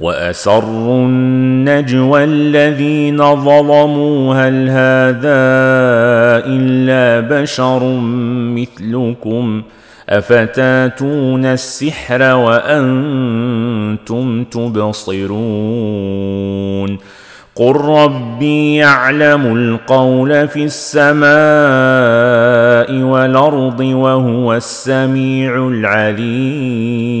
وأسروا النجوى الذين ظلموا هل هذا إلا بشر مثلكم؟ أفتاتون السحر وأنتم تبصرون؟ قل ربي يعلم القول في السماء والأرض وهو السميع العليم.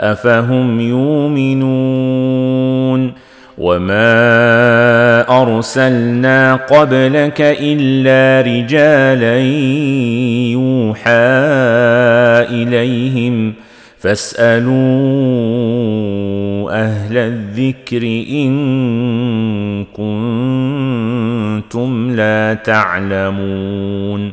أفهم يؤمنون وما أرسلنا قبلك إلا رجالا يوحى إليهم فاسألوا أهل الذكر إن كنتم لا تعلمون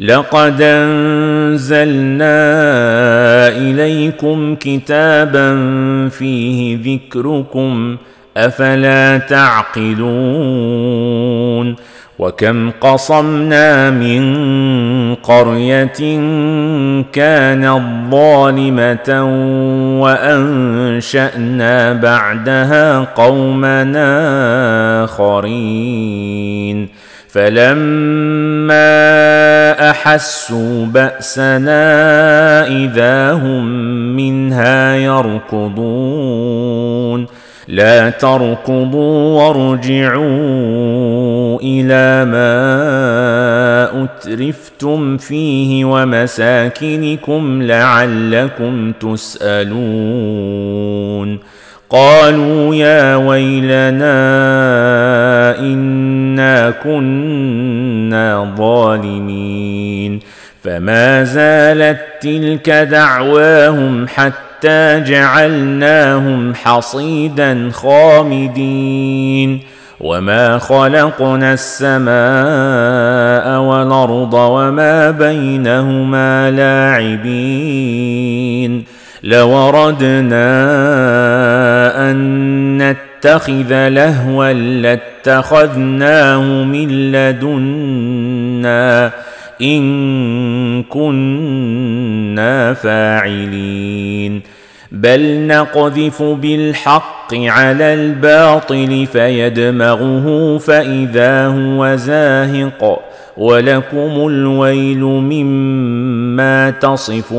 لقد أنزلنا إليكم كتابا فيه ذكركم أفلا تعقلون؟ وكم قصمنا من قرية كانت ظالمة وأنشأنا بعدها قومنا آخرين. فلما أحسوا بأسنا إذا هم منها يركضون. لا تركضوا وارجعوا إلى ما أترفتم فيه ومساكنكم لعلكم تسألون. قالوا يا ويلنا كنا ظالمين فما زالت تلك دعواهم حتى جعلناهم حصيدا خامدين وما خلقنا السماء والارض وما بينهما لاعبين لوردنا ان نتخذ لهوا لاتخذناه من لدنا إن كنا فاعلين. بل نقذف بالحق على الباطل فيدمغه فإذا هو زاهق. ولكم الويل مما تصفون.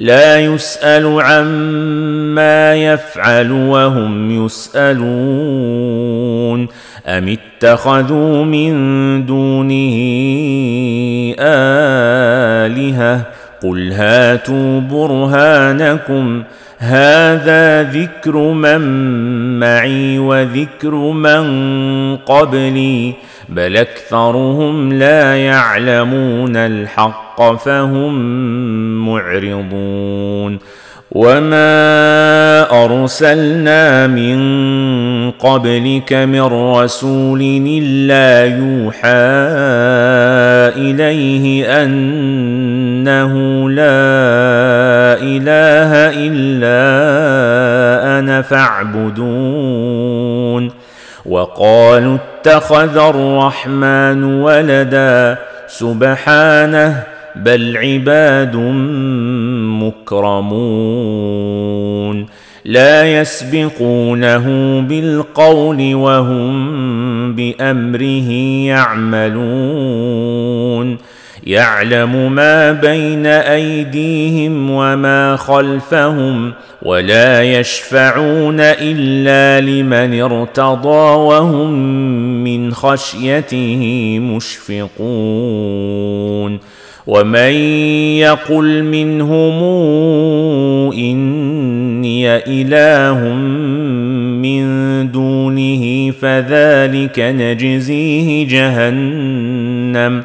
لا يسأل عما يفعل وهم يسألون. أم اتخذوا من دونه آلهة؟ قل هاتوا برهانكم هذا ذكر من معي وذكر من قبلي بل اكثرهم لا يعلمون الحق فهم معرضون وما ارسلنا من قبلك من رسول الا يوحى اليه إنه لا إله إلا أنا فاعبدون. وقالوا اتخذ الرحمن ولدا. سبحانه بل عباد مكرمون. لا يسبقونه بالقول وهم بأمره يعملون. يعلم ما بين أيديهم وما خلفهم ولا يشفعون إلا لمن ارتضى وهم من خشيته مشفقون ومن يقل منهم إني إله من دونه فذلك نجزيه جهنم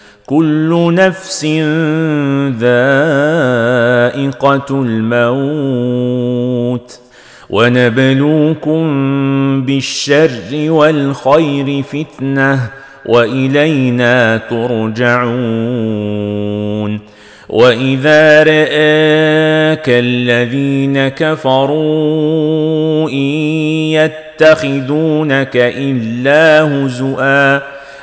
كل نفس ذائقة الموت. ونبلوكم بالشر والخير فتنة وإلينا ترجعون. وإذا رآك الذين كفروا إن يتخذونك إلا هزؤا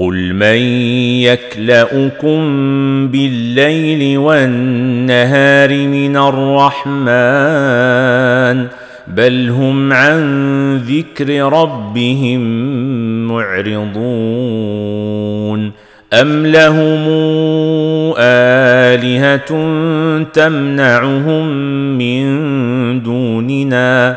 قل من يكلاكم بالليل والنهار من الرحمن بل هم عن ذكر ربهم معرضون ام لهم الهه تمنعهم من دوننا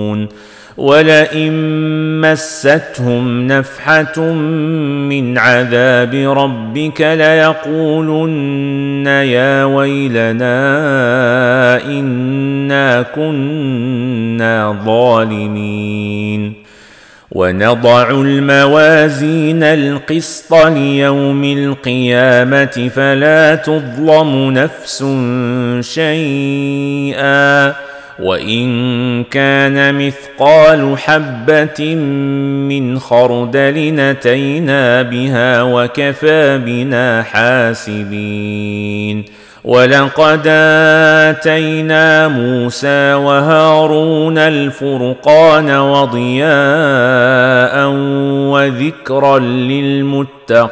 ولئن مستهم نفحه من عذاب ربك ليقولن يا ويلنا انا كنا ظالمين ونضع الموازين القسط ليوم القيامه فلا تظلم نفس شيئا وإن كان مثقال حبة من خردل نتينا بها وكفى بنا حاسبين. ولقد آتينا موسى وهارون الفرقان وضياء وذكرا للمتقين.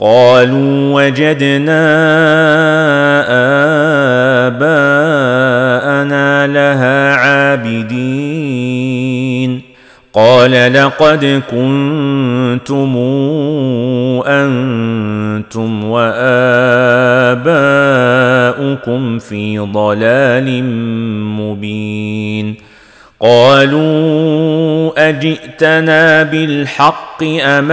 قالوا وجدنا آباءنا لها عابدين. قال لقد كنتم أنتم وآباؤكم في ضلال مبين. قالوا أجئتنا بالحق أم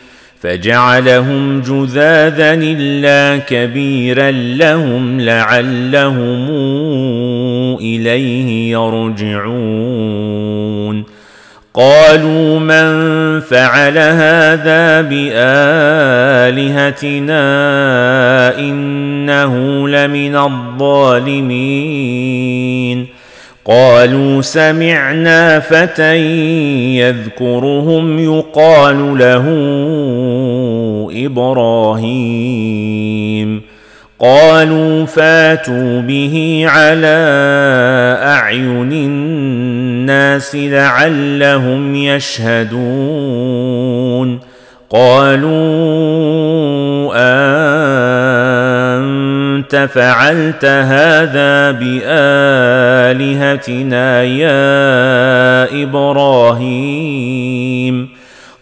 فجعلهم جذاذا إلا كبيرا لهم لعلهم إليه يرجعون. قالوا من فعل هذا بآلهتنا إنه لمن الظالمين. قالوا سمعنا فتى يذكرهم يقال له إبراهيم. قالوا فاتوا به على أعين الناس لعلهم يشهدون. قالوا أنت فعلت هذا بآلهتنا يا إبراهيم؟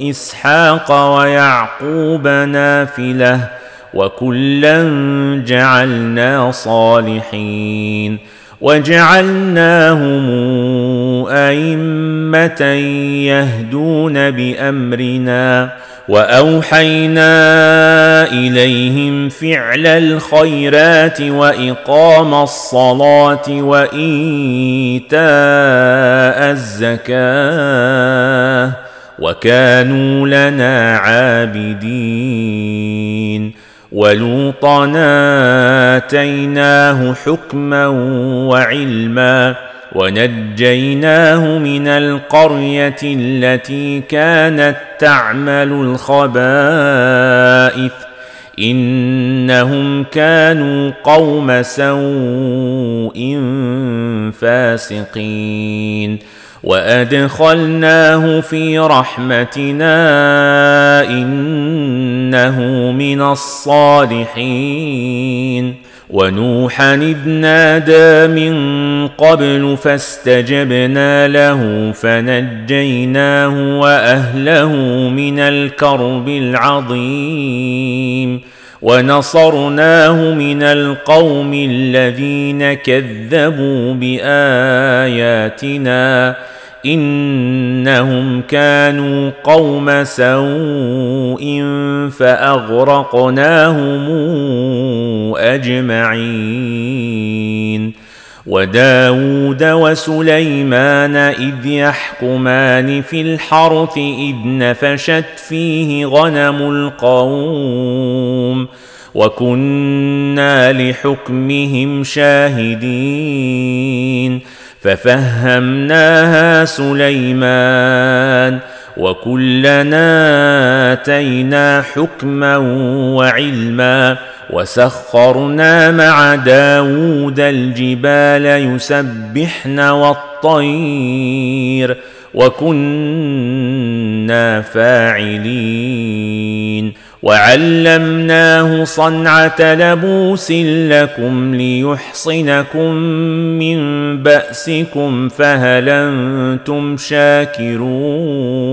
إسحاق ويعقوب نافلة وكلا جعلنا صالحين وجعلناهم أئمة يهدون بأمرنا وأوحينا إليهم فعل الخيرات وإقام الصلاة وإيتاء الزكاة وكانوا لنا عابدين ولوطا اتيناه حكما وعلما ونجيناه من القرية التي كانت تعمل الخبائث إنهم كانوا قوم سوء فاسقين وادخلناه في رحمتنا انه من الصالحين ونوحا اذ نادى من قبل فاستجبنا له فنجيناه واهله من الكرب العظيم ونصرناه من القوم الذين كذبوا بآياتنا إنهم كانوا قوم سوء فأغرقناهم أجمعين وداود وسليمان إذ يحكمان في الحرث إذ نفشت فيه غنم القوم وكنا لحكمهم شاهدين ففهمناها سليمان وكلنا آتينا حكما وعلما وسخرنا مع داود الجبال يسبحن والطير وكنا فاعلين وعلمناه صنعة لبوس لكم ليحصنكم من بأسكم فهل أنتم شاكرون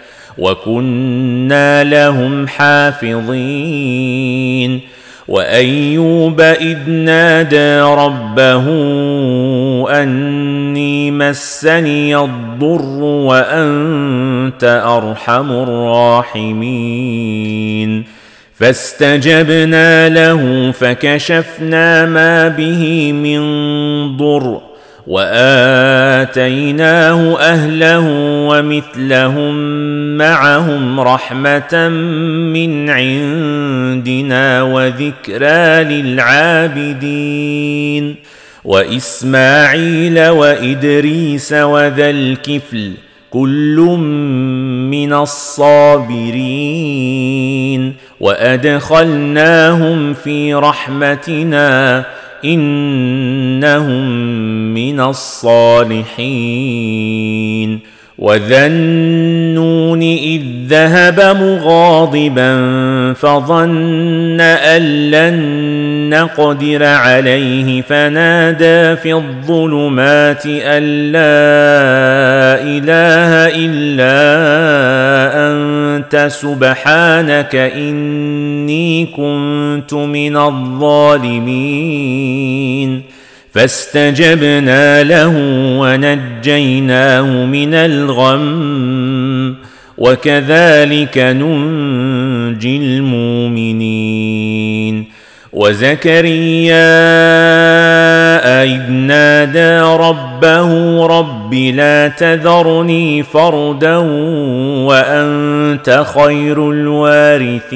وكنا لهم حافظين. وأيوب إذ نادى ربه أني مسني الضر وأنت أرحم الراحمين. فاستجبنا له فكشفنا ما به من ضر. وآتيناه أهله ومثلهم معهم رحمة من عندنا وذكرى للعابدين وإسماعيل وإدريس وذا الكفل كل من الصابرين وأدخلناهم في رحمتنا إنهم من الصالحين. وذا النون إذ ذهب مغاضبا فظن أن لن نقدر عليه. فنادى في الظلمات أن لا إله إلا أنت. سبحانك إني كنت من الظالمين. فاستجبنا له ونجيناه من الغم وكذلك ننجي المؤمنين. وزكريا إذ نادى ربه رب لا تذرني فردا وأنت خير الوارثين.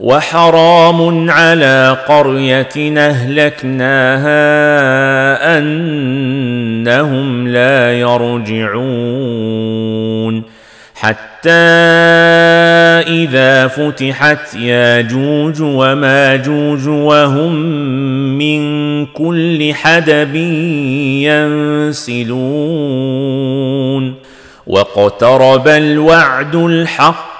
وحرام على قرية أهلكناها أنهم لا يرجعون. حتى إذا فتحت ياجوج وماجوج وهم من كل حدب ينسلون. واقترب الوعد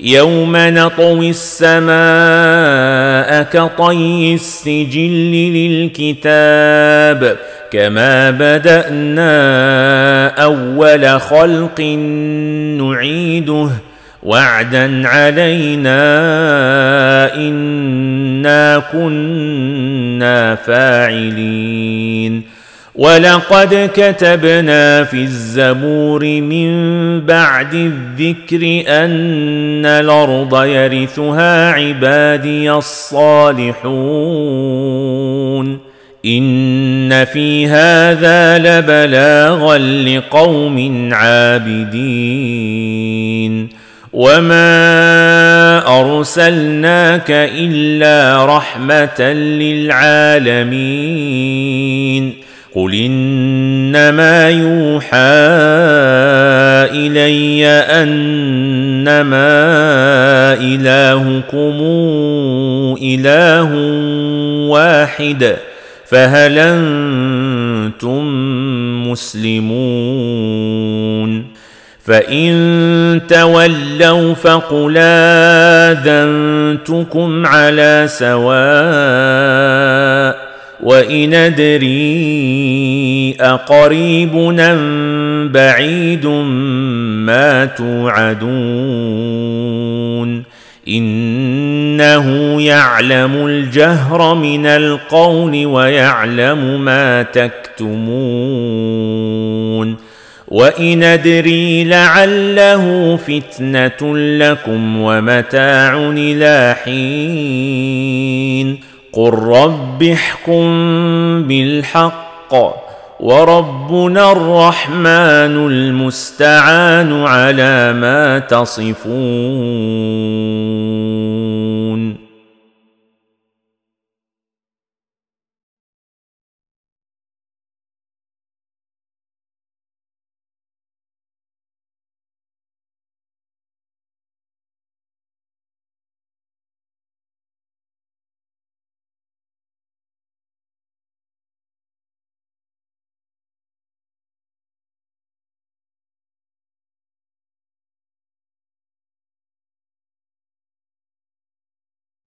يوم نطوي السماء كطي السجل للكتاب كما بدانا اول خلق نعيده وعدا علينا انا كنا فاعلين ولقد كتبنا في الزبور من بعد الذكر أن الأرض يرثها عبادي الصالحون. إن في هذا لبلاغا لقوم عابدين. وما أرسلناك إلا رحمة للعالمين. قل انما يوحى الي انما الهكم اله واحد فهل أنتم مسلمون فان تولوا فقل اذنتكم على سواء وان ادري اقريب ام بعيد ما توعدون انه يعلم الجهر من القول ويعلم ما تكتمون وان ادري لعله فتنه لكم ومتاع إلى حين قل رب احكم بالحق وربنا الرحمن المستعان على ما تصفون